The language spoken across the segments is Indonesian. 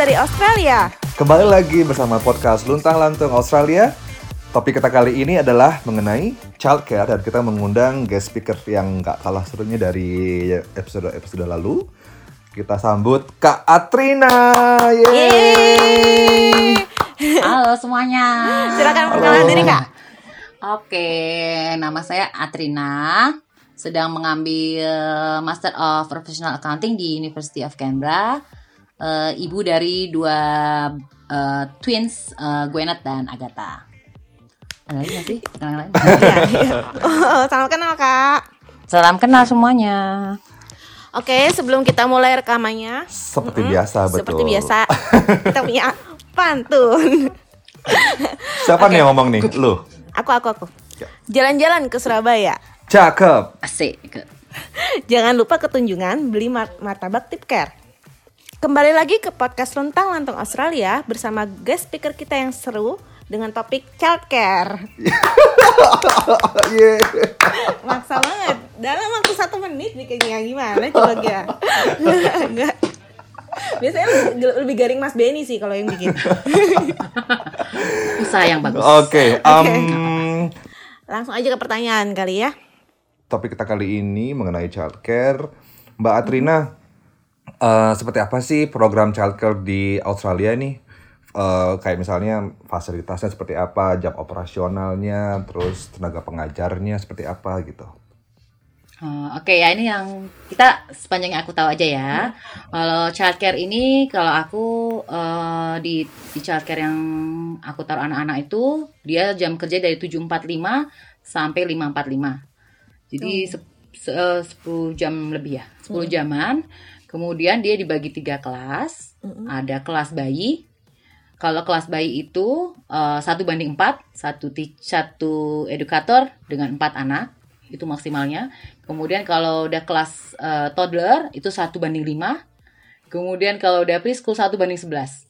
Dari Australia. Kembali lagi bersama podcast Luntang Lantung Australia. Topik kita kali ini adalah mengenai childcare dan kita mengundang guest speaker yang gak kalah serunya dari episode-episode lalu. Kita sambut Kak Atrina. Yeay. Halo semuanya. Silakan perkenalan diri Kak. Oke, nama saya Atrina. Sedang mengambil Master of Professional Accounting di University of Canberra. Eh, ibu dari dua eh, twins, uh, Gwyneth dan Agatha. Ada lagi nggak sih? Yang lain? Iya, iya. Oh, salam kenal Kak. Salam kenal semuanya. Oke, sebelum kita mulai rekamannya, Seperti biasa, betul. seperti biasa kita punya pantun. Siapa nih yang ngomong nih? Lu. Aku, aku, aku. Ya. Jalan-jalan ke Surabaya. Cakep. Asik. Jangan lupa ketunjungan beli mar- martabak tip care. Kembali lagi ke podcast Lontang Lantung Australia bersama guest speaker kita yang seru dengan topik childcare. Yeay. Maksa banget. Dalam waktu satu menit bikinnya gimana coba ya? Enggak. Biasanya lebih, lebih garing Mas Benny sih kalau yang bikin. Usaha yang bagus. Oke, um, Langsung aja ke pertanyaan kali ya. topik kita kali ini mengenai childcare. Mbak Atrina, eh, seperti apa sih program childcare di Australia nih? Eh, kayak misalnya fasilitasnya seperti apa, jam operasionalnya, terus tenaga pengajarnya seperti apa gitu. Oh, Oke ya ini yang kita sepanjang yang aku tahu aja ya. Kalau childcare ini kalau aku eh, di di childcare yang aku taruh anak-anak itu dia jam kerja dari 7.45 sampai 5.45. Jadi sep- se- eh, 10 jam lebih ya, 10 jaman. Kemudian dia dibagi tiga kelas. Ada kelas bayi. Kalau kelas bayi itu eh, satu banding empat, satu satu edukator dengan empat anak itu maksimalnya. Kemudian kalau udah kelas eh, toddler itu satu banding lima. Kemudian kalau udah preschool satu banding sebelas.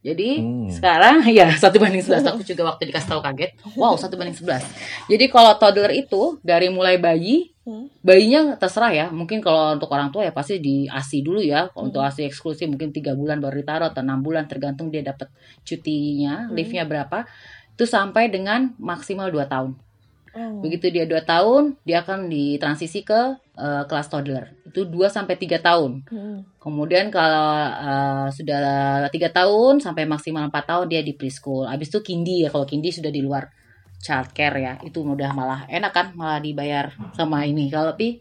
Jadi Hmm. sekarang ya satu banding sebelas. Aku juga waktu dikasih tahu kaget. Wow satu banding sebelas. Jadi kalau toddler itu dari mulai bayi, Hmm. bayinya terserah ya. Mungkin kalau untuk orang tua ya pasti di ASI dulu ya. Kalau untuk ASI eksklusif mungkin tiga bulan baru ditaruh atau enam bulan tergantung dia dapat cutinya, leave-nya berapa. Itu sampai dengan maksimal 2 tahun. Oh. Begitu dia 2 tahun, dia akan ditransisi ke eh, kelas toddler. Itu 2 sampai 3 tahun. Hmm. Kemudian kalau eh, sudah tiga tahun sampai maksimal 4 tahun dia di preschool. Habis itu kindi ya. Kalau kindi sudah di luar childcare ya. Itu udah malah enak kan, malah dibayar sama ini. Kalau pi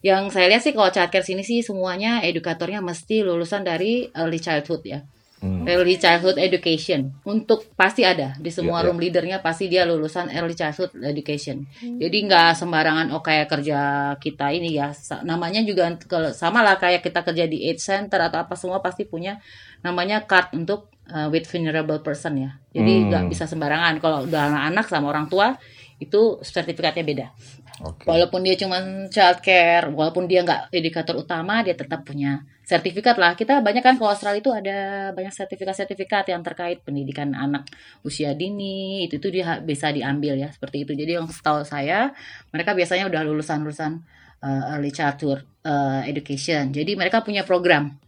yang saya lihat sih kalau childcare sini sih semuanya edukatornya mesti lulusan dari early childhood ya. Hmm. Early childhood education untuk pasti ada di semua Iya, iya. room leadernya pasti dia lulusan early childhood education. Jadi nggak sembarangan oh kayak kerja kita ini ya namanya juga kalau sama lah kayak kita kerja di age center atau apa semua pasti punya namanya card untuk uh, with vulnerable person ya. Jadi Hmm. nggak bisa sembarangan kalau udah anak-anak sama orang tua itu sertifikatnya beda. Oke. Walaupun dia cuma childcare, walaupun dia nggak indikator utama, dia tetap punya sertifikat lah. Kita banyak kan kalau Australia itu ada banyak sertifikat-sertifikat yang terkait pendidikan anak usia dini, itu tuh dia bisa diambil ya seperti itu. Jadi yang setahu saya, mereka biasanya udah lulusan-lulusan uh, early childhood uh, education. Jadi mereka punya program.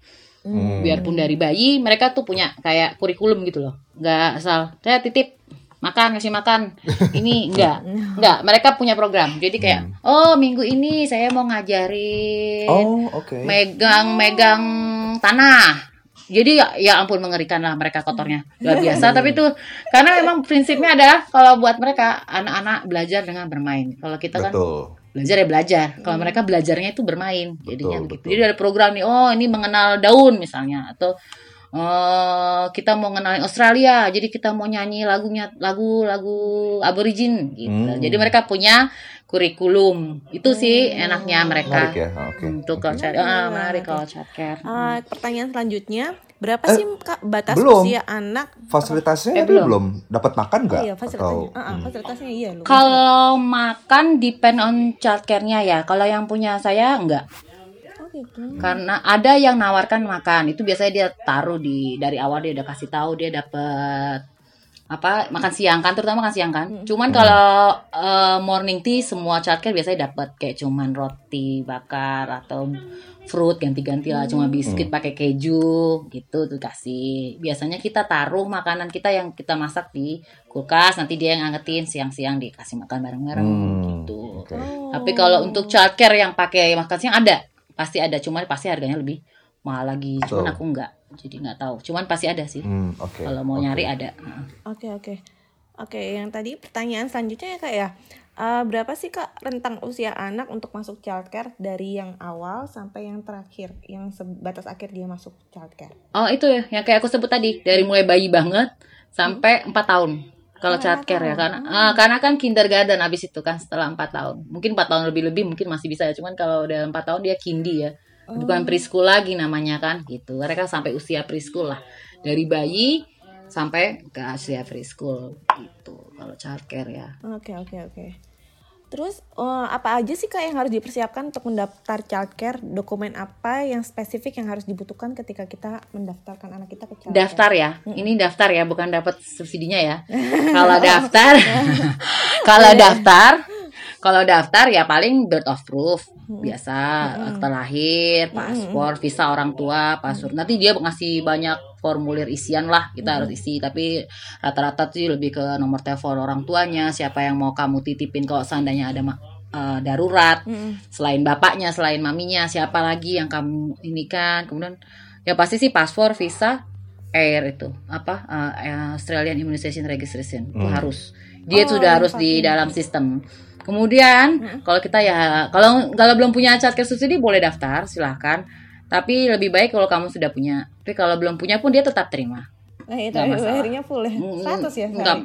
Hmm. Biarpun dari bayi, mereka tuh punya kayak kurikulum gitu loh. Nggak asal saya titip makan kasih makan ini enggak enggak mereka punya program jadi kayak oh minggu ini saya mau ngajarin Oh, oke. megang-megang tanah. Jadi ya, ya ampun mengerikan lah mereka kotornya luar biasa. Tapi itu karena memang prinsipnya adalah kalau buat mereka anak-anak belajar dengan bermain. Kalau kita kan Betul. belajar ya belajar. Kalau mereka belajarnya itu bermain. Jadinya Betul, begitu. betul. Jadi ada program nih. Oh ini mengenal daun misalnya atau eh kita mau kenalin Australia. Jadi kita mau nyanyi lagunya lagu-lagu aborigin gitu. Hmm. Jadi mereka punya kurikulum. Itu sih enaknya mereka Menarik ya. Oke. untuk kalau child ah, menarik kalau childcare. Ah, pertanyaan selanjutnya, berapa Eh, sih Kak batas belum. usia anak? Fasilitasnya Eh, belum. belum dapat makan Oh nggak? iya, fasilitasnya. Atau ah, hmm. fasilitasnya iya loh. Kalau makan depend on childcare-nya ya. Kalau yang punya saya enggak. Oh gitu. Karena ada yang nawarkan makan. Itu biasanya dia taruh di dari awal dia udah kasih tahu dia dapat apa makan siang kan terutama makan siang kan. Cuman kalau eh, morning tea semua childcare biasanya dapat kayak cuman roti bakar atau fruit ganti-ganti lah. Cuma biskuit pakai keju gitu tuh kasih. Biasanya kita taruh makanan kita yang kita masak di kulkas. Nanti dia yang angetin siang-siang dikasih makan bareng-bareng Hmm, gitu. oke. tapi kalau untuk childcare yang pakai makan siang ada pasti ada cuman pasti harganya lebih mahal lagi cuman Betul. aku nggak jadi nggak tahu cuman pasti ada sih Hmm, oke. kalau mau oke. nyari ada Heeh. Oke oke oke. Yang tadi pertanyaan selanjutnya ya kak ya. Eh, berapa sih kak rentang usia anak untuk masuk childcare dari yang awal sampai yang terakhir, yang sebatas akhir dia masuk childcare? Oh itu ya, yang kayak aku sebut tadi dari mulai bayi banget sampai empat tahun. Kalau Oh, childcare ya karena tahun. ah, karena kan kindergarten abis itu kan setelah empat tahun. Mungkin empat tahun lebih lebih mungkin masih bisa ya. Cuman kalau udah empat tahun dia kindi ya. Bukan preschool lagi namanya kan gitu. Mereka sampai usia preschool lah. Dari bayi sampai ke usia preschool gitu. Kalau childcare ya. Oke oke oke. Terus eh, apa aja sih kak yang harus dipersiapkan untuk mendaftar childcare? Dokumen apa yang spesifik yang harus dibutuhkan ketika kita mendaftarkan anak kita ke childcare? Daftar ya. Ini daftar ya, bukan dapat subsidinya ya. Kalau daftar, kalau daftar, kalau daftar ya paling birth of proof biasa, akta lahir, paspor, visa orang tua, paspor. Nanti dia ngasih banyak formulir isian lah kita harus isi. Tapi rata-rata sih lebih ke nomor telepon orang tuanya, siapa yang mau kamu titipin kalau seandainya ada eh, darurat Mm-mm. selain bapaknya, selain maminya, siapa lagi yang kamu ini kan. Kemudian ya pasti sih paspor, visa, air itu apa uh, Australian Immunization Registration itu Hmm. harus. Dia Oh, sudah harus di dalam sistem. Kemudian kalau kita ya kalau kalau belum punya childcare subsidi boleh daftar silahkan. Tapi lebih baik kalau kamu sudah punya. Tapi kalau belum punya pun dia tetap terima. Nah itu bayarnya full ya, Mm, 100 ya? Enggak.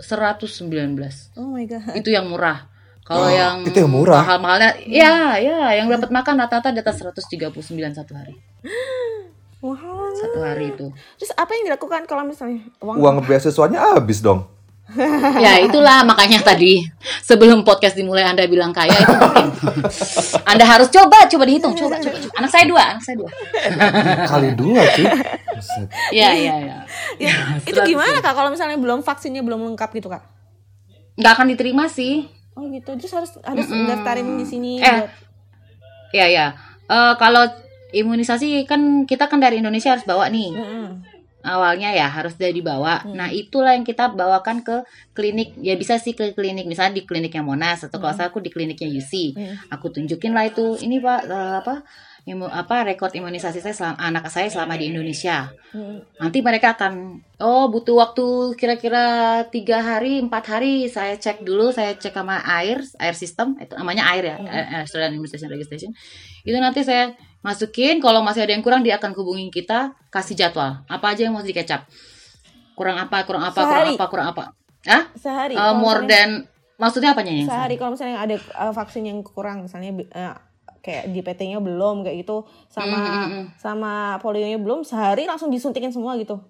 sehari? 119 Oh my god. itu yang murah. Kalau yang itu yang murah? mahal-mahalnya, ya, ya, yang dapat makan rata-rata di atas 139 satu hari. Mahal. Satu hari itu. Terus apa yang dilakukan kalau misalnya uang, Uang beasiswanya habis dong. Ya itulah makanya tadi sebelum podcast dimulai Anda bilang kaya itu mungkin. Anda harus coba, coba dihitung, coba, coba, coba. Anak saya dua, anak saya dua. Kali dua. Buset. Ya, ya, ya. Ya, itu gimana kak kalau misalnya belum vaksinnya belum lengkap gitu kak? Nggak akan diterima sih. Oh gitu, terus harus harus daftarin di sini. Eh. buat- Ya, ya. Eh, kalau imunisasi kan kita kan dari Indonesia harus bawa nih. Mm-mm. Awalnya ya harus dari dibawa. Nah itulah yang kita bawakan ke klinik. Ya bisa sih ke klinik, misalnya di kliniknya Monas atau kalau saya aku di kliniknya UC. Mm. Aku tunjukin lah itu. Ini pak eh, apa? Imu, apa rekor imunisasi saya selama anak saya selama di Indonesia. Mm. Nanti mereka akan oh butuh waktu kira-kira tiga hari empat hari saya cek dulu saya cek sama air air sistem itu namanya air ya air Australian Immunization Registration itu nanti saya masukin kalau masih ada yang kurang dia akan hubungin kita kasih jadwal apa aja yang mau dikecap kurang apa kurang apa kurang Sehari? apa kurang apa ah Sehari. Eh, kalau more than maksudnya apanya yang sehari kalau misalnya ada uh, vaksin yang kurang misalnya uh, kayak di PT-nya belum kayak gitu sama Mm, mm, mm. sama polionya belum sehari langsung disuntikin semua gitu.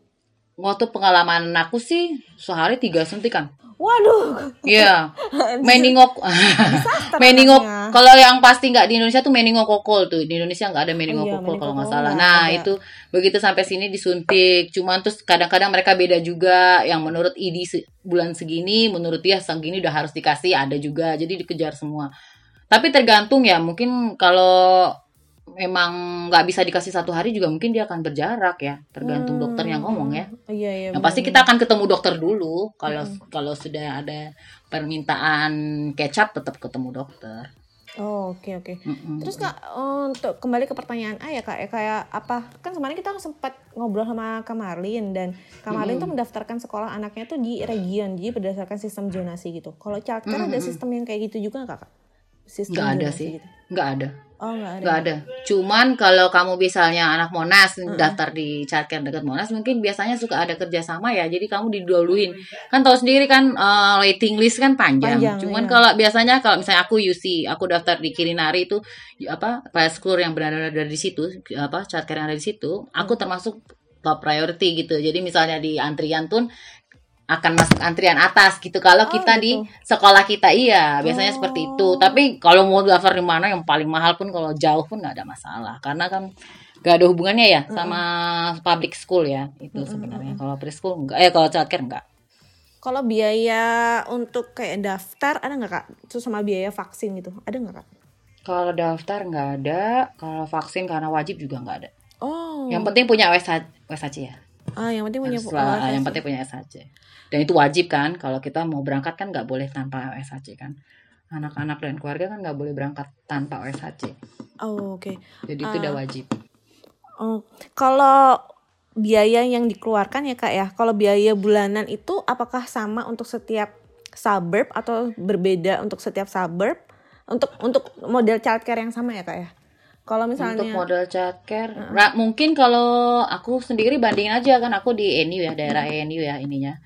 waktu pengalaman aku sih sehari tiga suntikan Waduh. Iya, meningok, Disaster meningok. anaknya. Kalau yang pasti nggak di Indonesia tuh meningokokol tuh. Di Indonesia nggak ada meningokokol meningokokol kalau nggak nggak salah. Nah ada. itu begitu sampai sini disuntik. Cuman terus kadang-kadang mereka beda juga. Yang menurut ID se- bulan segini, menurut dia segini udah harus dikasih. Ada juga. Jadi dikejar semua. Tapi tergantung ya. Mungkin kalau memang nggak bisa dikasih satu hari juga mungkin dia akan berjarak ya. Tergantung dokter yang ngomong ya. Iya iya. Yang pasti kita akan ketemu dokter dulu. Kalau kalau sudah ada permintaan kecap tetap ketemu dokter. Oh oke oke. Mm-mm. Terus kak untuk kembali ke pertanyaan A ya kak ya kayak apa kan kemarin kita sempat ngobrol sama Kamarlin dan Kamarlin tuh mendaftarkan sekolah anaknya tuh di region jadi berdasarkan sistem zonasi gitu. Kalau childcare ada sistem yang kayak gitu juga nggak kak? Sistem nggak ada sih, Gitu. nggak ada, Oh nggak ada. nggak ada. Cuman kalau kamu misalnya anak Monas daftar di childcare dekat Monas, mungkin biasanya suka ada kerjasama ya. Jadi kamu diduluin. Kan tahu sendiri kan eh, waiting list kan panjang. Panjang, Cuman iya. kalau biasanya kalau misalnya aku UC, aku daftar di Kirinari itu apa preschool yang benar-benar ada di situ, apa childcare yang ada di situ, aku termasuk top priority gitu. Jadi misalnya di antrian pun akan masuk antrian atas gitu kalau Oh, kita di gitu. sekolah kita iya biasanya Oh. seperti itu tapi kalau mau daftar di mana yang paling mahal pun kalau jauh pun nggak ada masalah karena kan nggak ada hubungannya ya sama public school ya itu sebenarnya kalau preschool enggak eh kalau childcare enggak Kalau biaya untuk kayak daftar ada nggak kak? Terus sama biaya vaksin gitu ada nggak kak? Kalau daftar nggak ada, kalau vaksin karena wajib juga nggak ada. Oh. Yang penting punya WSH, WSHC ya. Ah, yang penting punya Harus oh, yang penting punya SHC. Dan itu wajib kan, kalau kita mau berangkat kan nggak boleh tanpa SHC kan. Anak-anak dan keluarga kan nggak boleh berangkat tanpa SHC. Oh, oke. Jadi itu udah wajib. Oh, kalau biaya yang dikeluarkan ya kak ya, kalau biaya bulanan itu apakah sama untuk setiap suburb atau berbeda untuk setiap suburb? Untuk untuk model childcare yang sama ya kak ya? Kalau misalnya Untuk model childcare, ra- mungkin kalau aku sendiri bandingin aja kan aku di NU ya daerah NU ya ininya,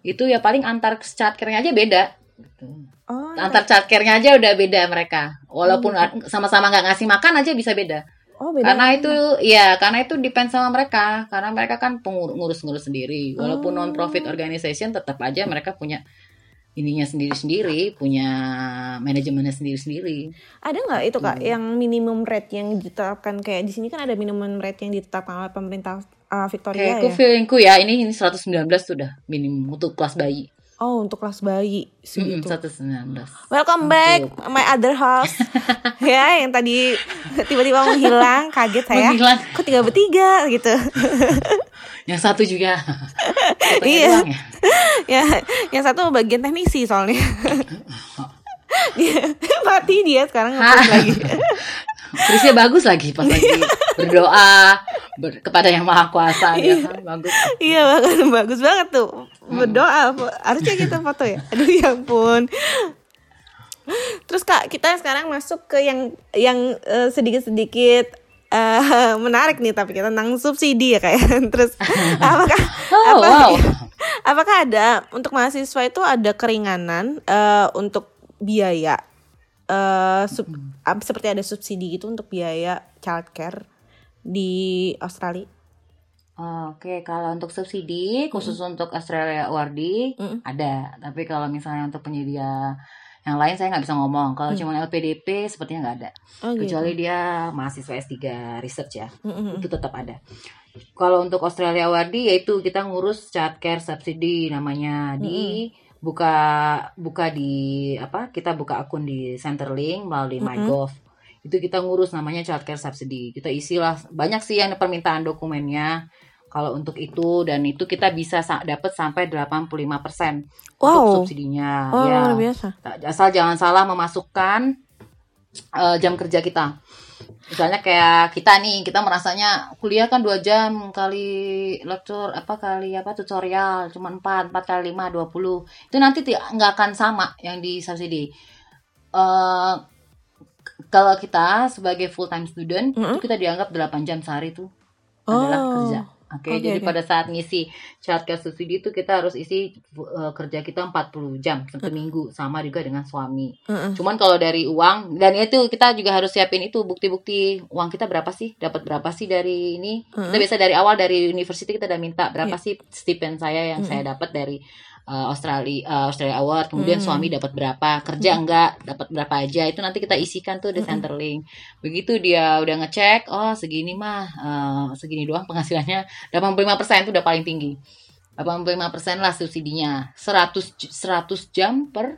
itu ya paling antar childcare-nya aja beda. Gitu. oh Antar childcare-nya aja udah beda mereka, walaupun sama-sama nggak ngasih makan aja bisa beda. oh beda. Karena itu ya? karena itu depend sama mereka, karena mereka kan pengurus-ngurus sendiri, walaupun non profit organization tetap aja mereka punya ininya sendiri-sendiri, punya manajemennya sendiri-sendiri. Ada nggak itu Hmm. kak yang minimum rate yang ditetapkan kayak di sini kan ada minimum rate yang ditetapkan oleh pemerintah uh, Victoria Kayakku ya? feelingku ya ini ini 119 sudah minimum untuk kelas bayi. Oh untuk kelas bayi Mm-mm, segitu. 119. Welcome back my other house. ya yang tadi tiba-tiba menghilang, kaget saya. Menghilang. Kok tiga bertiga gitu. Yang satu juga. Iya. ya. ya, yang satu bagian teknisi soalnya. dia mati dia sekarang lagi. Terusnya bagus lagi pas lagi berdoa ber- kepada yang maha kuasa ya kan bagus. iya banget bagus banget tuh berdoa harusnya kita foto ya aduh ya ampun terus kak kita sekarang masuk ke yang yang eh, sedikit-sedikit eh, menarik nih tapi kita tentang subsidi ya kayak terus apakah Oh, apa- wow. apakah ada untuk mahasiswa itu ada keringanan eh, untuk biaya eh, sub- ap- seperti ada subsidi gitu untuk biaya childcare di Australia? Oke, kalau untuk subsidi khusus untuk Australia Awardee Mm. ada, tapi kalau misalnya untuk penyedia yang lain saya nggak bisa ngomong. Kalau cuma LPDP sepertinya nggak ada. Oh, gitu. Kecuali dia mahasiswa S3 research ya. Mm-mm. Itu tetap ada. Kalau untuk Australia Awardee yaitu kita ngurus childcare subsidi namanya di buka buka di apa? Kita buka akun di Centerlink melalui MyGov. Itu kita ngurus namanya childcare subsidy. Kita isilah banyak sih yang permintaan dokumennya. Kalau untuk itu dan itu kita bisa sa- dapat sampai 85% Wow. untuk subsidinya. Oh, ya. luar biasa. Asal jangan salah memasukkan eh, jam kerja kita. Misalnya kayak kita nih, kita merasanya kuliah kan dua jam kali lecture apa kali apa tutorial cuma 4, 4 kali 5, 20. Itu nanti ti- nggak akan sama yang di subsidi. Eh kalau kita sebagai full time student Mm-mm. itu kita dianggap 8 jam sehari adalah Oh. kerja. Oke, Oke, jadi oke. pada saat ngisi childcare subsidi itu kita harus isi uh, kerja kita 40 jam satu minggu sama juga dengan suami. Mm-mm. Cuman kalau dari uang dan itu kita juga harus siapin itu bukti-bukti uang kita berapa sih? Dapat berapa sih dari ini? Kita biasa dari awal dari university kita udah minta berapa sih stipend saya yang saya dapat dari uh, Australia uh, Australia Award, kemudian suami dapat berapa, kerja enggak, dapat berapa aja. Itu nanti kita isikan tuh di Centerlink. Begitu dia udah ngecek, oh segini mah uh, segini doang penghasilannya 85% itu udah paling tinggi. 85% lah subsidinya. 100 j- 100 jam per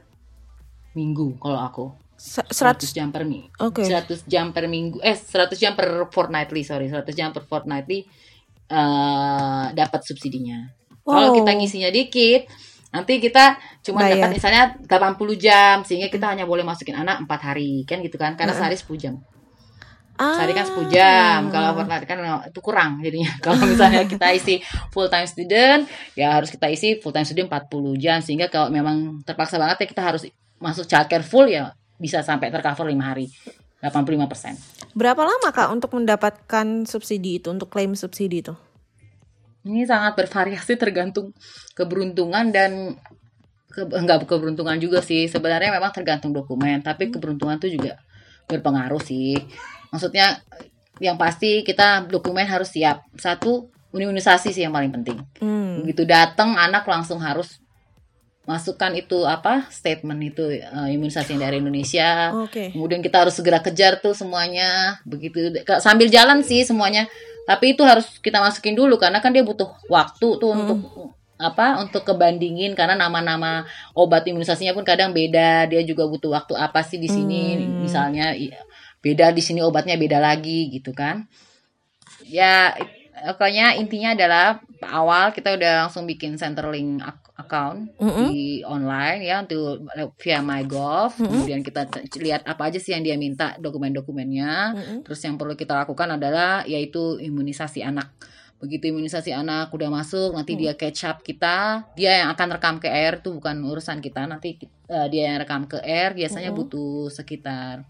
minggu kalau aku. Se- 100 100 jam per minggu. Oke. 100 jam per minggu. Eh 100 jam per fortnightly, sorry. 100 jam per fortnightly eh dapat subsidinya. Kalau Wow. kita ngisinya dikit, nanti kita cuma Bayar. dapat misalnya 80 jam sehingga kita hanya boleh masukin anak 4 hari kan gitu kan karena sehari 10 jam. Ah. Sehari kan 10 jam. Kalau fortnight kan itu kurang jadinya. Kalau misalnya kita isi full time student, ya harus kita isi full time student 40 jam sehingga kalau memang terpaksa banget ya kita harus masuk childcare full ya bisa sampai tercover 5 hari. 85%. Berapa lama Kak untuk mendapatkan subsidi itu, untuk klaim subsidi itu? Ini sangat bervariasi tergantung keberuntungan dan ke, enggak keberuntungan juga sih. Sebenarnya memang tergantung dokumen, tapi keberuntungan itu juga berpengaruh sih. Maksudnya yang pasti kita dokumen harus siap. Satu, imunisasi sih yang paling penting. Hmm. Begitu datang anak langsung harus masukkan itu apa statement itu eh, imunisasi dari Indonesia. Oke. Kemudian kita harus segera kejar tuh semuanya. Begitu sambil jalan sih semuanya. Tapi itu harus kita masukin dulu karena kan dia butuh waktu tuh untuk apa untuk kebandingin karena nama-nama obat imunisasinya pun kadang beda dia juga butuh waktu apa sih di sini misalnya i- beda di sini obatnya beda lagi gitu kan. Ya pokoknya intinya adalah awal kita udah langsung bikin Centerlink account Mm-mm. di online ya untuk via MyGov Mm-mm. kemudian kita lihat apa aja sih yang dia minta dokumen-dokumennya Mm-mm. terus yang perlu kita lakukan adalah yaitu imunisasi anak begitu imunisasi anak udah masuk nanti Hmm. dia catch up kita dia yang akan rekam ke air itu bukan urusan kita nanti eh, dia yang rekam ke air biasanya Mm-mm. butuh sekitar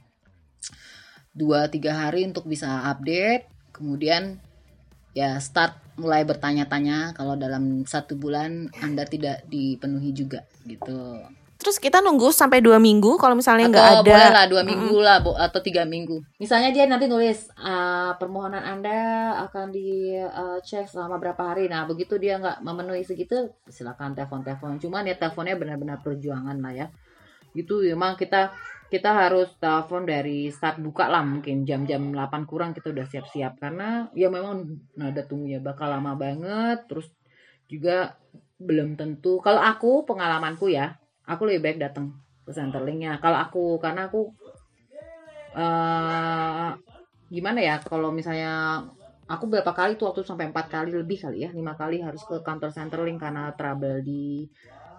dua tiga hari untuk bisa update kemudian ya start mulai bertanya-tanya kalau dalam satu bulan anda tidak dipenuhi juga gitu. Terus kita nunggu sampai dua minggu kalau misalnya nggak ada. boleh lah dua minggu lah Bo, atau tiga minggu. Misalnya dia nanti nulis "Ah, permohonan anda akan dicek selama berapa hari. Nah begitu dia nggak memenuhi segitu silakan telepon telepon cuman ya teleponnya benar-benar perjuangan lah ya. Gitu memang kita kita harus telepon dari start buka lah mungkin jam-jam 8 kurang kita udah siap-siap. Karena ya memang nada tunggunya bakal lama banget terus juga belum tentu. Kalau aku pengalamanku ya aku lebih baik datang ke Centerlinknya kalau aku karena aku eh gimana ya kalau misalnya aku berapa kali tuh waktu sampai empat kali lebih kali ya lima kali harus ke kantor Centerlink karena trouble di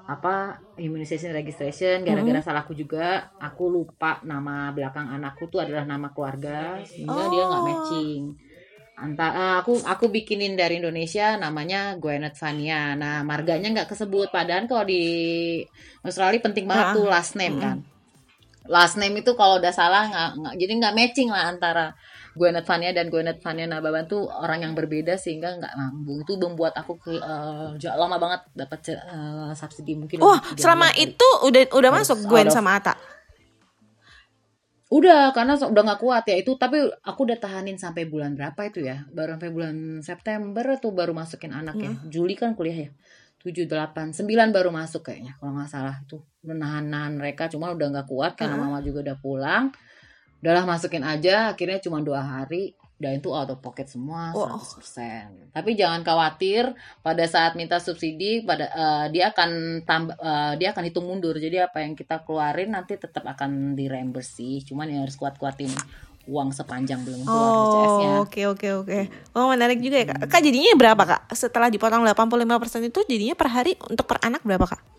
apa immunization registration gara-gara salahku juga aku lupa nama belakang anakku tuh adalah nama keluarga sehingga dia nggak Oh. matching Anta, eh, aku aku bikinin dari Indonesia namanya Gwyneth Vania. Nah, marganya nggak kesebut. Padahal kalau di Australia penting banget Ah. tuh last name kan. Last name itu kalau udah salah nggak jadi nggak matching lah antara Gwyneth Vania dan Gwyneth Vania Nababan tuh orang yang berbeda sehingga nggak nyambung. Itu membuat aku ke, ja- lama banget dapat eh, subsidi mungkin. Wah, tiga selama kali. itu udah udah Harus masuk Gwen sama Ata. Udah, karena udah nggak kuat ya itu. Tapi aku udah tahanin sampai bulan berapa itu ya? Baru sampai bulan September tuh baru masukin anaknya. Juli kan kuliah ya. 7, 8, 9 baru masuk kayaknya. Kalau nggak salah tuh. Menahan-nahan mereka. Cuma udah nggak kuat karena Heeh. mama juga udah pulang. Udahlah masukin aja. Akhirnya cuma dua hari. Dan itu out of pocket semua Wow. 100%. Tapi jangan khawatir pada saat minta subsidi pada eh, dia akan tambah eh, dia akan hitung mundur. Jadi apa yang kita keluarin nanti tetap akan di reimburse sih. Cuman ya harus kuat-kuatin uang sepanjang belum keluar BCS-nya. Oh, oke oke oke. Oh, menarik juga ya, Kak. Kak jadinya berapa, Kak? Setelah dipotong 85% itu jadinya per hari untuk per anak berapa, Kak?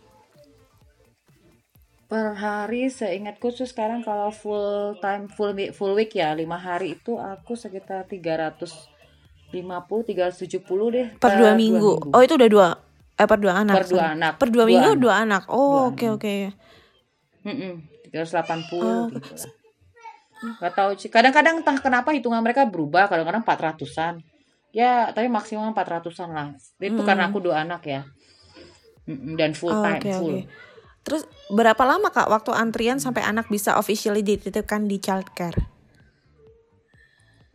Per hari seingatku tuh sekarang kalau full time full week, full week ya lima hari itu aku sekitar 350 370 deh Per dua minggu. Oh, itu udah dua eh per dua anak. Per dua anak. Per dua Dua minggu anak. dua anak. Oh, Dua oke oke. Mm-mm, 380 Oh, gitu. Gak tahu sih. Kadang-kadang entah kenapa hitungan mereka berubah. Kadang-kadang 400-an. Ya, tapi maksimal 400-an lah. Itu Hmm. karena aku dua anak ya. Dan full Oh, time, Oke full. oke. Terus berapa lama Kak waktu antrian sampai anak bisa officially dititipkan di childcare?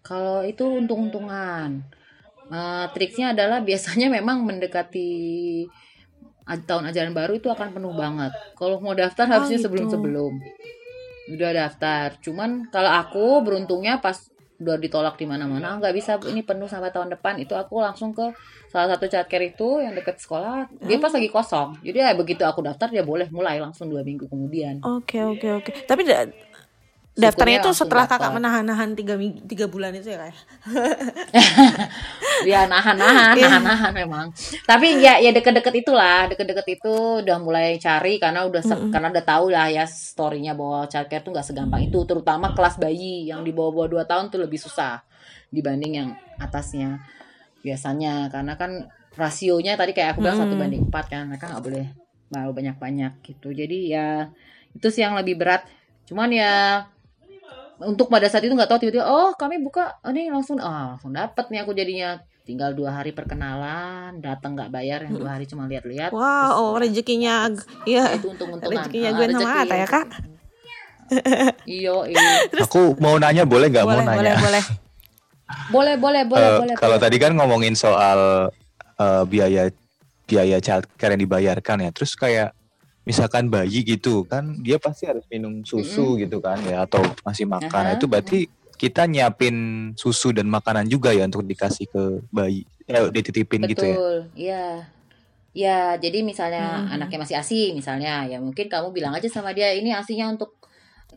Kalau itu untung-untungan. Eh, triksnya adalah biasanya memang mendekati tahun ajaran baru itu akan penuh banget. Kalau mau daftar Oh, harusnya gitu. sebelum-sebelum. Udah daftar. Cuman kalau aku beruntungnya pas udah ditolak di mana-mana. Nggak bisa ini penuh sampai tahun depan. Itu aku langsung ke salah satu childcare itu yang deket sekolah. Dia pas lagi kosong. Jadi ya begitu aku daftar dia boleh mulai langsung dua minggu kemudian. Oke oke oke. Tapi da- daftarnya itu setelah kakak dapat. menahan-nahan tiga, tiga bulan itu ya kak? ya nahan-nahan, Iya. nahan-nahan memang. Tapi ya ya deket-deket itulah, deket-deket itu udah mulai cari karena udah se- karena udah tahu lah ya storynya bahwa childcare tuh nggak segampang itu, terutama kelas bayi yang di bawah-bawah 2 tahun tuh lebih susah dibanding yang atasnya. Biasanya karena kan rasionya tadi kayak aku bilang satu Hmm. banding empat kan, mereka nggak boleh mau banyak-banyak gitu. Jadi ya itu sih yang lebih berat. Cuman ya untuk pada saat itu nggak tahu tiba-tiba oh kami buka oh, ini langsung oh langsung dapat nih aku jadinya tinggal dua hari perkenalan datang nggak bayar yang dua hari cuma lihat-lihat Wow, oh, rezekinya, iya, itu untung-untungan rezekinya Ah, gue sama rezeki. Ata ya kak? iyo iyo Aku mau nanya boleh nggak mau nanya? boleh boleh. boleh boleh boleh Eh, boleh kalau boleh. tadi kan ngomongin soal eh, biaya biaya childcare yang dibayarkan ya, terus kayak misalkan bayi gitu kan, dia pasti harus minum susu gitu kan ya, atau masih makan. Nah, Aha. Itu berarti kita nyiapin susu dan makanan juga ya untuk dikasih ke bayi, eh, dititipin gitu ya. betul iya ya jadi misalnya Mhm. anaknya masih asi misalnya ya mungkin kamu bilang aja sama dia ini asinya untuk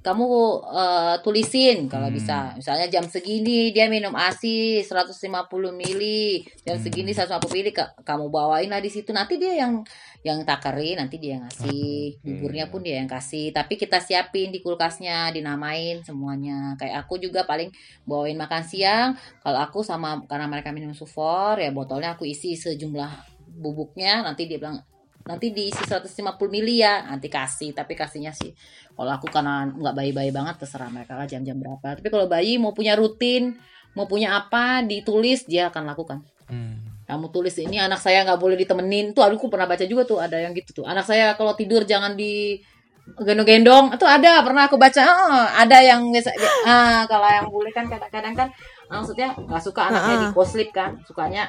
kamu eh, tulisin kalau Hmm. bisa. Misalnya jam segini dia minum ASI 150 mili jam Hmm. segini 150 mili ka- kamu bawain lah di situ. Nanti dia yang yang takarin nanti dia yang ngasih. Buburnya pun dia yang kasih. Tapi kita siapin di kulkasnya dinamain semuanya. Kayak aku juga paling bawain makan siang. Kalau aku sama karena mereka minum sufor ya botolnya aku isi sejumlah bubuknya. Nanti dia bilang nanti diisi 150 mili ya nanti kasih tapi kasihnya sih kalau aku karena nggak bayi-bayi banget terserah mereka lah jam-jam berapa. Tapi kalau bayi mau punya rutin mau punya apa ditulis dia akan lakukan. Hmm. kamu tulis ini anak saya nggak boleh ditemenin. Tuh aku pernah baca juga tuh ada yang gitu tuh. Anak saya kalau tidur jangan di gendong-gendong itu ada pernah aku baca. "Oh, ada yang biasa ah kalau yang boleh kan kadang-kadang kan maksudnya nggak suka anaknya di co-sleep kan sukanya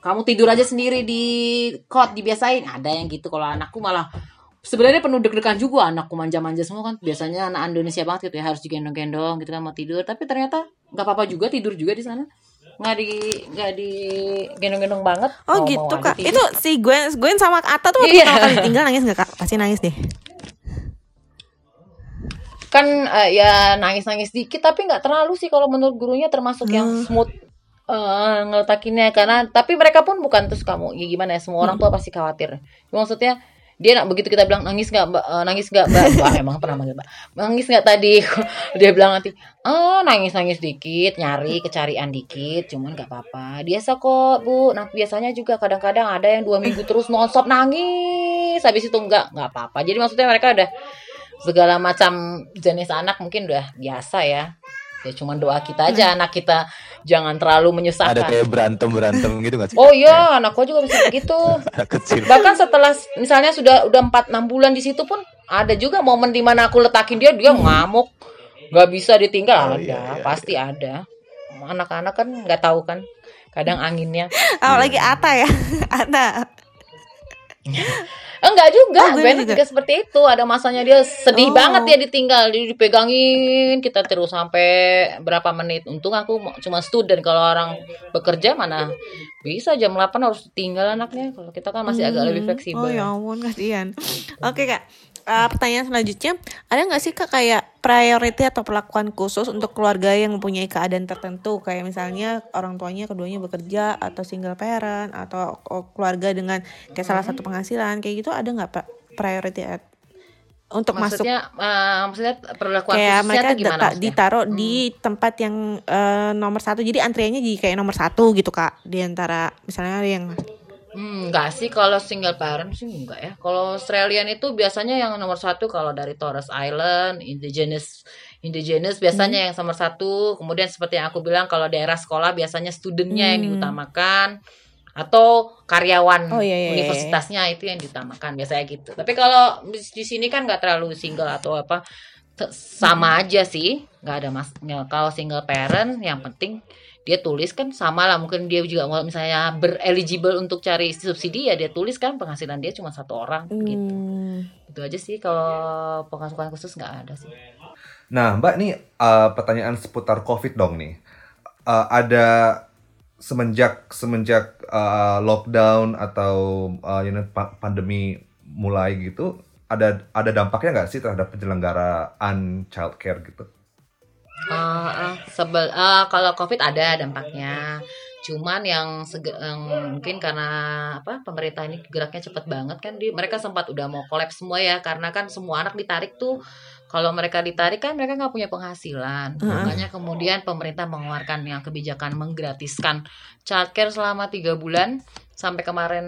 kamu tidur aja sendiri di kot dibiasain ada yang gitu kalau anakku malah sebenarnya penuh deg-degan juga anakku manja-manja semua kan biasanya anak Indonesia banget gitu ya harus digendong-gendong gitu kan mau tidur tapi ternyata nggak apa-apa juga tidur juga di sana nggak di nggak di gendong-gendong banget Oh Mau- gitu mau kak. tidur. Itu si Gwen, Gwen sama Ata tuh waktu Iya. pertama kali tinggal nangis nggak kak? Pasti nangis deh. kan eh, ya nangis-nangis dikit tapi nggak terlalu sih kalau menurut gurunya termasuk yang Hmm. smooth eh ngeletakinnya karena tapi mereka pun bukan terus kamu ya gimana ya semua orang tua pasti khawatir. Maksudnya dia nak begitu kita bilang nangis nggak Eh, nangis nggak mbak? Wah, emang pernah manggil mbak. Nangis nggak tadi? Dia bilang nanti ah nangis nangis dikit nyari kecarian dikit cuman nggak apa-apa. Biasa kok bu. Nah biasanya juga kadang-kadang ada yang dua minggu terus nonstop nangis habis itu nggak nggak apa-apa. Jadi maksudnya mereka udah segala macam jenis anak mungkin udah biasa ya ya cuman doa kita aja anak kita jangan terlalu Ada menyusahkan kayak berantem berantem gitu nggak sih? oh iya anakku juga bisa begitu. Anak kecil. bahkan setelah misalnya sudah udah empat enam bulan di situ pun ada juga momen di mana aku letakin dia dia ngamuk. Nggak bisa ditinggal. Oh, ada iya, iya, pasti ada. Anak-anak kan nggak tahu kan kadang anginnya. Apalagi Ata ya. Ata. enggak juga Oh, Ben juga. juga seperti itu ada masanya dia sedih Oh. banget dia ditinggal dia dipegangin kita terus sampai berapa menit untung aku cuma student kalau orang bekerja mana bisa jam 8 harus tinggal anaknya kalau kita kan masih agak lebih fleksibel Oh ya ampun kasihan. Oke kak. Eh, pertanyaan selanjutnya, ada nggak sih kak kayak priority atau perlakuan khusus untuk keluarga yang mempunyai keadaan tertentu, kayak misalnya orang tuanya keduanya bekerja atau single parent atau keluarga dengan kayak salah satu penghasilan kayak gitu ada nggak pak priority at- untuk masuk? Maksudnya eh, maksudnya perlakuan kayak khususnya mereka tuh gimana maksudnya? ditaruh di tempat yang eh, nomor satu. Jadi antriannya jadi kayak nomor satu gitu kak di antara misalnya yang Hmm, enggak sih kalau single parent sih enggak ya. Kalau Australian itu biasanya yang nomor satu kalau dari Torres Island, indigenous, indigenous biasanya Hmm. yang nomor satu. Kemudian seperti yang aku bilang kalau daerah sekolah biasanya studentnya yang Hmm. diutamakan atau karyawan Oh, iya, iya, iya. universitasnya itu yang diutamakan biasanya gitu. Tapi kalau di sini kan nggak terlalu single atau apa sama aja sih. Nggak ada mas kalau single parent yang penting dia tulis kan sama lah. Mungkin dia juga mau misalnya bereligible untuk cari subsidi ya dia tulis kan. Penghasilan dia cuma satu orang gitu. Hmm. itu aja sih kalau penghasilan khusus nggak ada sih. Nah, Mbak nih eh, pertanyaan seputar COVID dong nih. Eh, ada semenjak semenjak eh, lockdown atau eh, you know, pa- pandemi mulai gitu, ada ada dampaknya nggak sih terhadap penyelenggaraan childcare gitu? Ah, ah, sebel ah, kalau covid ada dampaknya. Cuman yang, sege- yang mungkin karena apa pemerintah ini geraknya cepat banget kan di mereka sempat udah mau kolaps semua ya karena kan semua anak ditarik tuh kalau mereka ditarik kan mereka nggak punya penghasilan. Makanya kemudian pemerintah mengeluarkan yang kebijakan menggratiskan childcare selama tiga bulan sampai kemarin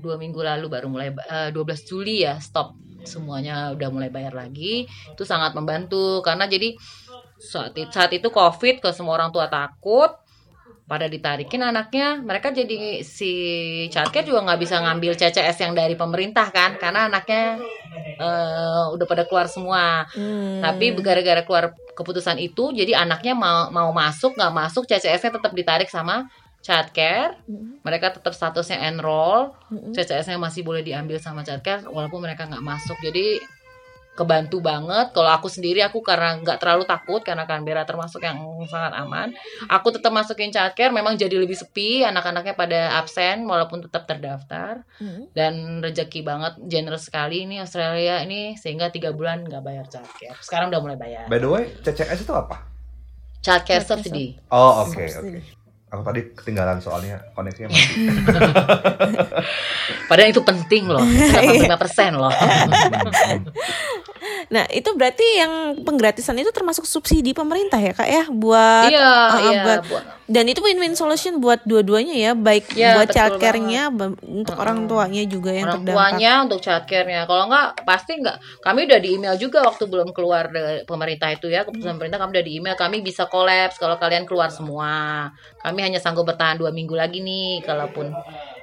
dua minggu lalu baru mulai eh, 12 Juli ya stop. Semuanya udah mulai bayar lagi. Itu sangat membantu karena jadi saat itu, saat itu covid ke semua orang tua takut. Pada ditarikin anaknya mereka jadi si childcare juga nggak bisa ngambil CCS yang dari pemerintah kan karena anaknya eh, udah pada keluar semua. Hmm. tapi gara-gara keluar keputusan itu jadi anaknya mau mau masuk nggak masuk CCS-nya tetap ditarik sama childcare Hmm. mereka tetap statusnya enroll Mm-mm. CCS-nya masih boleh diambil sama childcare walaupun mereka nggak masuk jadi kebantu banget. Kalau aku sendiri aku karena nggak terlalu takut karena Canberra termasuk yang sangat aman. Aku tetap masukin childcare. Memang jadi lebih sepi. Anak-anaknya pada absen walaupun tetap terdaftar. Hmm. Dan rezeki banget, generous sekali ini Australia ini sehingga tiga bulan nggak bayar childcare. Sekarang udah mulai bayar. By the way, CCS itu apa? Childcare subsidy. Oh, oke, Subsidi. oke. Aku tadi ketinggalan soalnya koneksinya mati. Padahal itu penting loh. 85% loh. Nah, itu berarti yang penggratisan itu termasuk subsidi pemerintah ya, Kak ya, buat iya, uh, iya. buat- buat- dan itu win-win solution buat dua-duanya ya, baik Iya, buat childcare-nya untuk orang tuanya juga yang orang terdampak. tuanya untuk childcare-nya. Kalau enggak pasti enggak. Kami udah di email juga waktu belum keluar dari pemerintah itu ya, keputusan pemerintah kami udah di email kami bisa kolaps kalau kalian keluar semua. Kami hanya sanggup bertahan dua minggu lagi nih kalaupun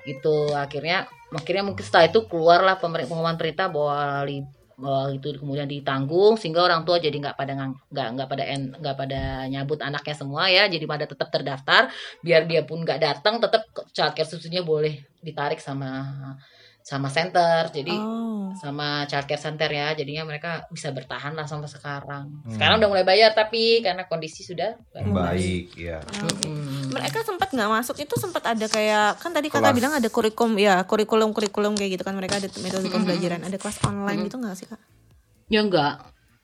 itu akhirnya akhirnya mungkin setelah itu keluarlah pengumuman perintah bahwa li- bahwa itu kemudian ditanggung sehingga orang tua jadi nggak pada nggak nggak pada nggak pada nyabut anaknya semua ya jadi pada tetap terdaftar biar dia pun nggak datang tetap childcare subsidinya boleh ditarik sama sama center jadi Oh. sama childcare center ya jadinya mereka bisa bertahan lah sampai sekarang Hmm. sekarang udah mulai bayar tapi karena kondisi sudah Baik, ya. Mm-mm. Mereka sempat nggak masuk itu sempat ada kayak kan tadi kakak Kelas. bilang ada kurikulum ya kurikulum kurikulum kayak gitu kan mereka ada metode pembelajaran ada kelas online gitu nggak sih kak? ya enggak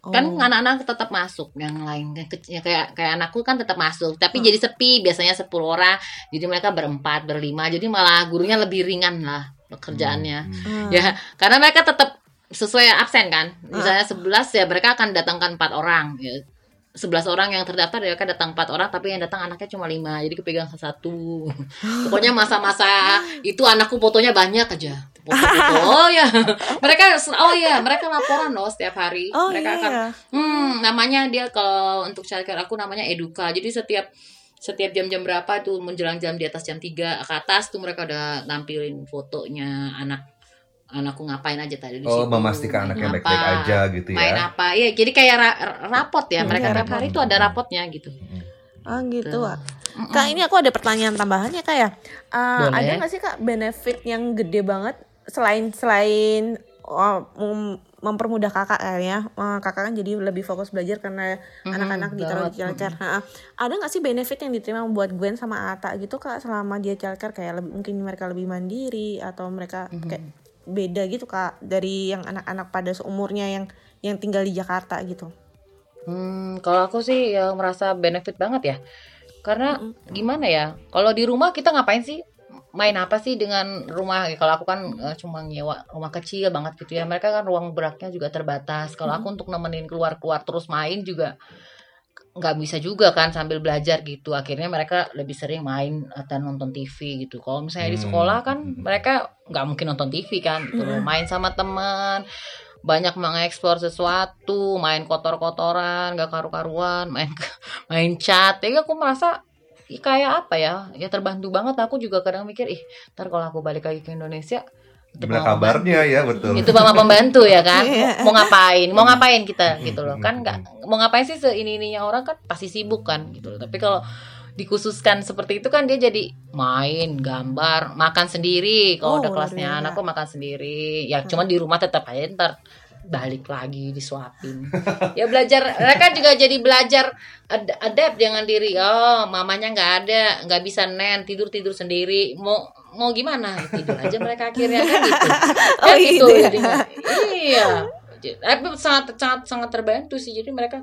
Oh. kan anak-anak tetap masuk yang lain yang kecil kayak kayak anakku kan tetap masuk tapi Hmm. jadi sepi biasanya 10 orang jadi mereka berempat berlima jadi malah gurunya lebih ringan lah pekerjaannya Hmm. ya karena mereka tetap sesuai absen kan misalnya 11 ya mereka akan datangkan empat orang ya 11 orang yang terdaftar mereka datang empat orang tapi yang datang anaknya cuma lima jadi kepegang satu pokoknya masa-masa itu anakku fotonya banyak aja foto-foto oh ya mereka oh ya mereka laporan loh setiap hari Oh mereka iya. akan ya. Hmm, namanya dia kalau untuk childcare aku namanya Eduka. Jadi setiap setiap jam-jam berapa tuh menjelang jam di atas jam 3 ke atas tuh mereka udah nampilin fotonya anak anakku ngapain aja tadi di Oh, situ. memastikan anaknya Apa, baik-baik aja gitu ya. Main apa? Iya, jadi kayak ra- rapot ya. Hmm, Mereka kayak tiap hari tuh ada rapotnya gitu. Oh gitu. Tuh. Kak. Kak ini aku ada pertanyaan tambahan ya kak ya. Uh, Boleh. ada nggak sih kak benefit yang gede banget selain selain oh, mempermudah kakak kayaknya. Uh, kakak kan jadi lebih fokus belajar karena Mhm, anak-anak ditaruh di childcare. Ha, Ada nggak sih benefit yang diterima buat Gwen sama Ata gitu kak selama dia childcare kayak lebih, mungkin mereka lebih mandiri atau mereka Mhm. kayak beda gitu kak dari yang anak-anak pada seumurnya yang yang tinggal di Jakarta gitu. Hmm, kalau aku sih ya merasa benefit banget ya. Karena gimana ya? Kalau di rumah kita ngapain sih? Main apa sih dengan rumah? Ya, Kalau aku kan eh, cuma nyewa rumah kecil banget gitu ya. Mereka kan ruang geraknya juga terbatas. Kalau aku untuk nemenin keluar-keluar terus main juga nggak bisa juga kan sambil belajar gitu. Akhirnya mereka lebih sering main atau nonton TV gitu. Kalau misalnya di Hmm. sekolah kan mereka nggak mungkin nonton TV kan gitu loh. Main sama teman, banyak mengeksplor sesuatu, main kotor-kotoran, gak karu-karuan, main main chat. Jadi aku merasa kayak apa ya? Ya terbantu banget. Aku juga kadang mikir, ih, ntar kalau aku balik lagi ke Indonesia, itu Gimana mama- kabarnya ya, betul. itu mama pembantu ya kan? Iya. mau, ngapain? Mau ngapain kita? Gitu loh. Kan nggak mau ngapain sih seini ininya orang kan pasti sibuk kan? Gitu loh. Tapi kalau dikhususkan seperti itu kan dia jadi main gambar makan sendiri. Oh, kalau udah luar kelasnya biasa. anakku makan sendiri. Ya cuman di rumah tetap aja ntar balik lagi disuapin. Ya belajar mereka juga jadi belajar ad- adapt dengan diri. Oh mamanya nggak ada nggak bisa nen tidur tidur sendiri. Mau mau gimana? Tidur aja mereka akhirnya kan gitu. Oh, kan gitu gitu ya. jadinya. iya. Jadi, tapi sangat sangat sangat terbantu sih. Jadi mereka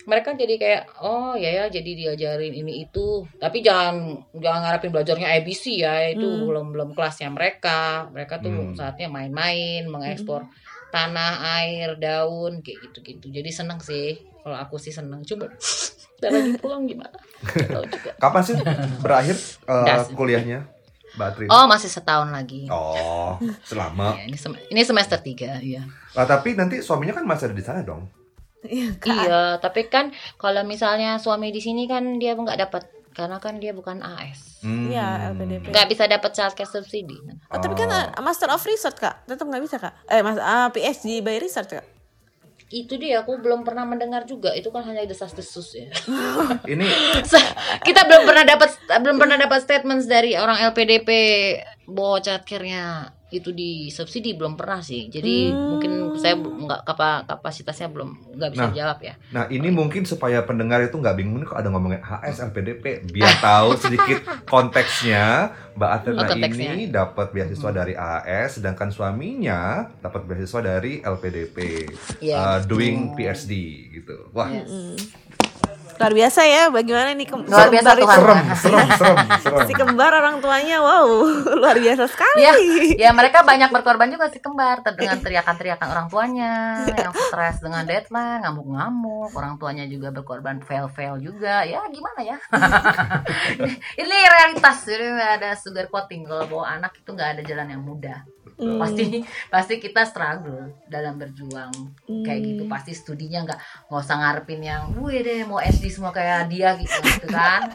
mereka jadi kayak oh ya ya jadi diajarin ini itu. Tapi jangan jangan ngarepin belajarnya ABC ya. Itu Hmm. belum belum kelasnya mereka. Mereka tuh Hmm. saatnya main-main mengekspor tanah air daun kayak gitu gitu jadi seneng sih kalau aku sih seneng coba dan lagi pulang gimana Nggak tahu juga Kapan sih berakhir Das. kuliahnya, Mbak Trin? oh masih setahun lagi Oh, selama. Ya, ini, sem- ini semester tiga ya Lah, tapi nanti suaminya kan masih ada di sana dong. Iya. Iya, tapi kan kalau misalnya suami di sini kan dia nggak dapat karena kan dia bukan AS. Hmm. Iya, LPDP. Nggak bisa dapat childcare subsidi. Oh, tapi kan uh, Master of Research kak, tetap nggak bisa kak? Eh, mas, ah, PhD by Research kak? Itu dia aku belum pernah mendengar juga. Itu kan hanya desas-desus ya. Ini Kita belum pernah dapat belum pernah dapat statements dari orang LPDP bahwa childcare-nya itu disubsidi belum pernah sih. Jadi Hmm. mungkin saya nggak kapa, kapasitasnya belum nggak bisa Nah. jawab ya. Nah ini mungkin supaya pendengar itu nggak bingung nih kok ada ngomongin HS LPDP biar tahu sedikit konteksnya Mbak Atrina Oh, konteksnya. ini dapat beasiswa dari AHS sedangkan suaminya dapat beasiswa dari LPDP Iya, uh, doing PhD gitu. Wah Yes. Luar biasa ya bagaimana nih kem- Luar biasa kembar serem serem serem serem. Si kembar orang tuanya wow luar biasa sekali. Ya, ya mereka banyak berkorban juga si kembar dengan teriakan-teriakan orang tuanya yang stres dengan deadline, ngamuk-ngamuk, orang tuanya juga berkorban fail-fail juga. Ya gimana ya? ini, ini realitas. Jadi ada sugar coating kalau bawa anak itu nggak ada jalan yang mudah. Hmm. Pasti pasti kita struggle dalam berjuang kayak gitu. Hmm. Pasti studinya nggak nggak usah ngarepin yang, wih deh mau SD semua kayak dia gitu, gitu kan?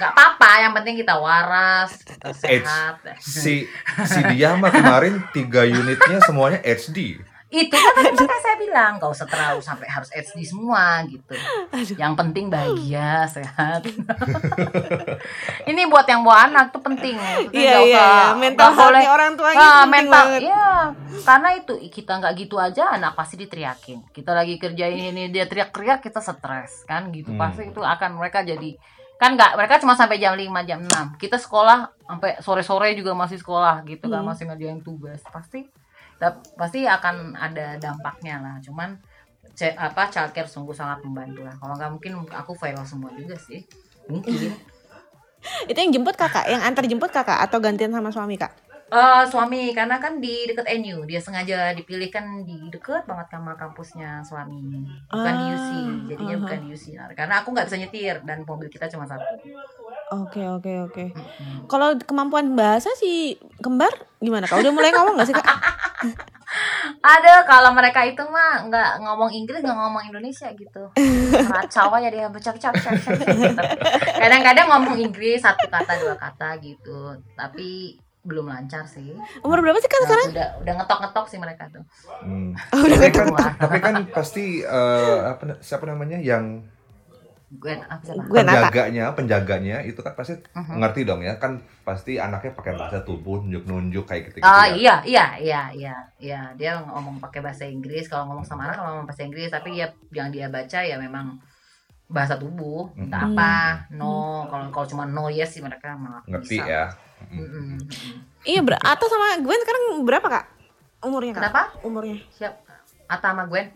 Nggak apa-apa. Yang penting kita waras, kita sehat. Si si dia mah kemarin tiga unitnya semuanya HD. Itu kan tadi makanya saya bilang gak usah terlalu sampai harus HD semua gitu. Yang penting bahagia sehat. Ini buat yang bawa anak tuh penting. Iya iya usah- iya. mental boleh- health orang tuanya Ah, penting mental banget. ya karena itu kita nggak gitu aja anak pasti diteriakin. Kita lagi kerjain ini dia teriak-teriak kita stres kan? Gitu. Hmm. pasti itu akan mereka jadi kan nggak mereka cuma sampai jam 5 jam 6 kita sekolah sampai sore-sore juga masih sekolah gitu kan Hmm. masih ngerjain tugas. Pasti pasti akan ada dampaknya lah. Cuman apa childcare sungguh sangat membantu lah. Kalau nggak mungkin aku fail semua juga sih. Mungkin. Itu yang jemput kakak, yang antar jemput kakak? Atau gantian sama suami kak? Eh, suami. Karena kan di deket NU dia sengaja dipilih kan di deket banget sama kampusnya suami. Bukan di UC jadinya Ah, bukan di UC karena aku nggak bisa nyetir dan mobil kita cuma satu Oke oke oke. Mm-mm. Kalau kemampuan bahasa si kembar gimana kak? Udah mulai ngomong gak sih kak? ada kalau mereka itu mah nggak ngomong Inggris nggak ngomong Indonesia gitu racau aja dia cak cak cak gitu. kadang-kadang ngomong Inggris satu kata dua kata gitu tapi belum lancar sih Umur berapa sih kak Nah, sekarang? udah udah ngetok-ngetok sih mereka tuh Hmm. Oh, udah tapi, kan, tapi kan pasti eh, apa siapa namanya yang gue apa penjaganya penjaganya itu kan pasti Mhm. ngerti dong ya kan pasti anaknya pakai bahasa tubuh nunjuk-nunjuk kayak gitu, Oh ya. iya iya iya iya iya dia ngomong pakai bahasa Inggris kalau ngomong sama anak ngomong bahasa Inggris tapi ya yang dia baca ya memang bahasa tubuh entah Hmm. apa no kalau kalau cuma no yes sih mereka malah ngerti bisa. ya Mm-mm. Iya ber Ata sama Gwen sekarang berapa kak? Umurnya kak? Kenapa? Umurnya? siap Ata sama Gwen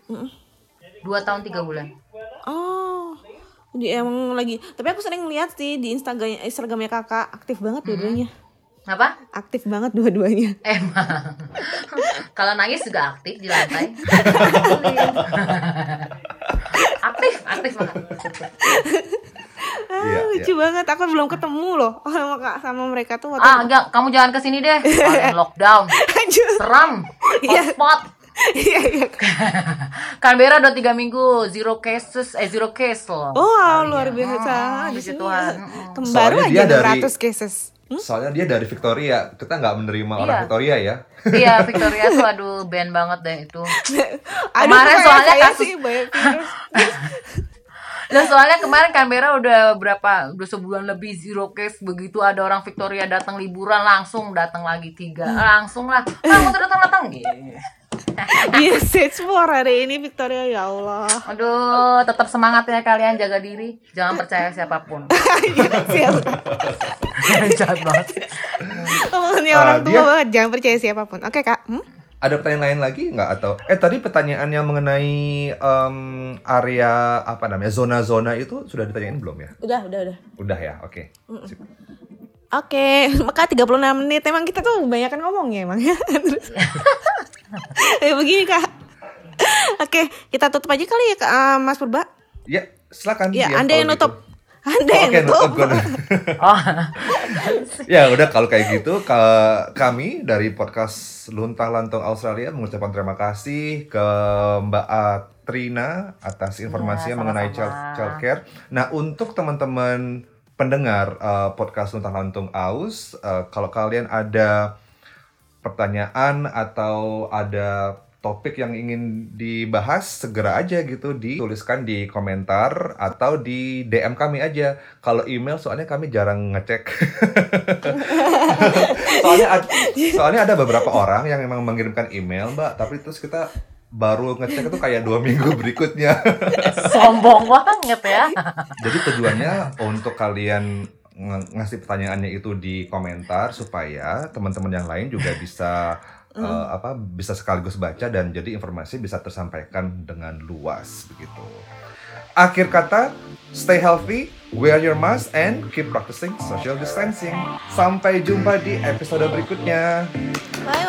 dua tahun tiga bulan Oh, dia emang lagi. Tapi aku sering lihat sih di Instagram Instagramnya kakak aktif banget dua-duanya. apa Aktif banget dua-duanya. emang kalau nangis juga aktif di lantai aktif aktif banget Ah, Iya, lucu banget. Aku belum ketemu loh sama kak sama mereka tuh waktu. ah enggak kamu jangan ke sini deh Kalian lockdown seram Iya. hotspot Iya iya. Canberra udah tiga minggu zero cases eh zero case loh. Oh, Kalian. luar biasa. Mm, Di puji sini Tuhan. ya. Mm. Kembar Soalnya aja dia dari- 600 cases. Hmm? soalnya dia dari Victoria kita nggak menerima orang Iya. Victoria ya Iya Victoria tuh aduh band banget deh itu. Aduh, Kemarin soalnya kasus- sih banyak. Dan soalnya kemarin Canberra udah berapa udah sebulan lebih zero case begitu ada orang Victoria datang liburan langsung datang lagi tiga langsung lah ah mau datang datang gitu. Iya, stage 4 hari ini Victoria ya Allah. Aduh tetap semangat ya kalian jaga diri jangan percaya siapa pun. Iya. Jahat banget. Omongannya Ah, orang tua dia- banget, jangan percaya siapa pun. Oke, Kak. Hmm? ada pertanyaan lain lagi nggak atau eh tadi pertanyaannya mengenai em, area apa namanya zona-zona itu sudah ditanyain belum ya Udah, udah, udah. udah ya oke Sip. Oke, maka 36 menit. Emang kita tuh kebanyakan ngomong ya emang ya. Terus. ya begini kak. Oke, kita tutup aja kali ya Kak, eh, Mas Purba. ya silakan Ya, Dian, Anda yang gitu. nutup. Anda Oh, yang Oke, nutup. Oh. ya udah kalau kayak gitu ka- kami dari podcast Luntang Lantung Australia mengucapkan terima kasih ke Mbak Atrina atas informasinya Ya, mengenai sama-sama. child, childcare. Nah untuk teman-teman pendengar uh, podcast Luntang Lantung Aus, uh, kalau kalian ada pertanyaan atau ada topik yang ingin dibahas segera aja gitu dituliskan di komentar atau di DM kami aja. Kalau email soalnya kami jarang ngecek. soalnya ad- soalnya ada beberapa orang yang memang mengirimkan email mbak tapi terus kita baru ngecek itu kayak dua minggu berikutnya Sombong banget ya. jadi tujuannya untuk kalian ngasih pertanyaannya itu di komentar supaya teman-teman yang lain juga bisa eh, apa bisa sekaligus baca dan jadi informasi bisa tersampaikan dengan luas begitu. Akhir kata stay healthy wear your mask and keep practicing social distancing. Sampai jumpa di episode berikutnya. Bye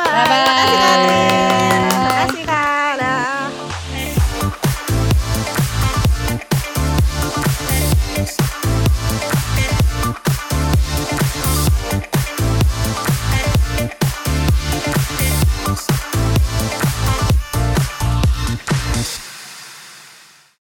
bye.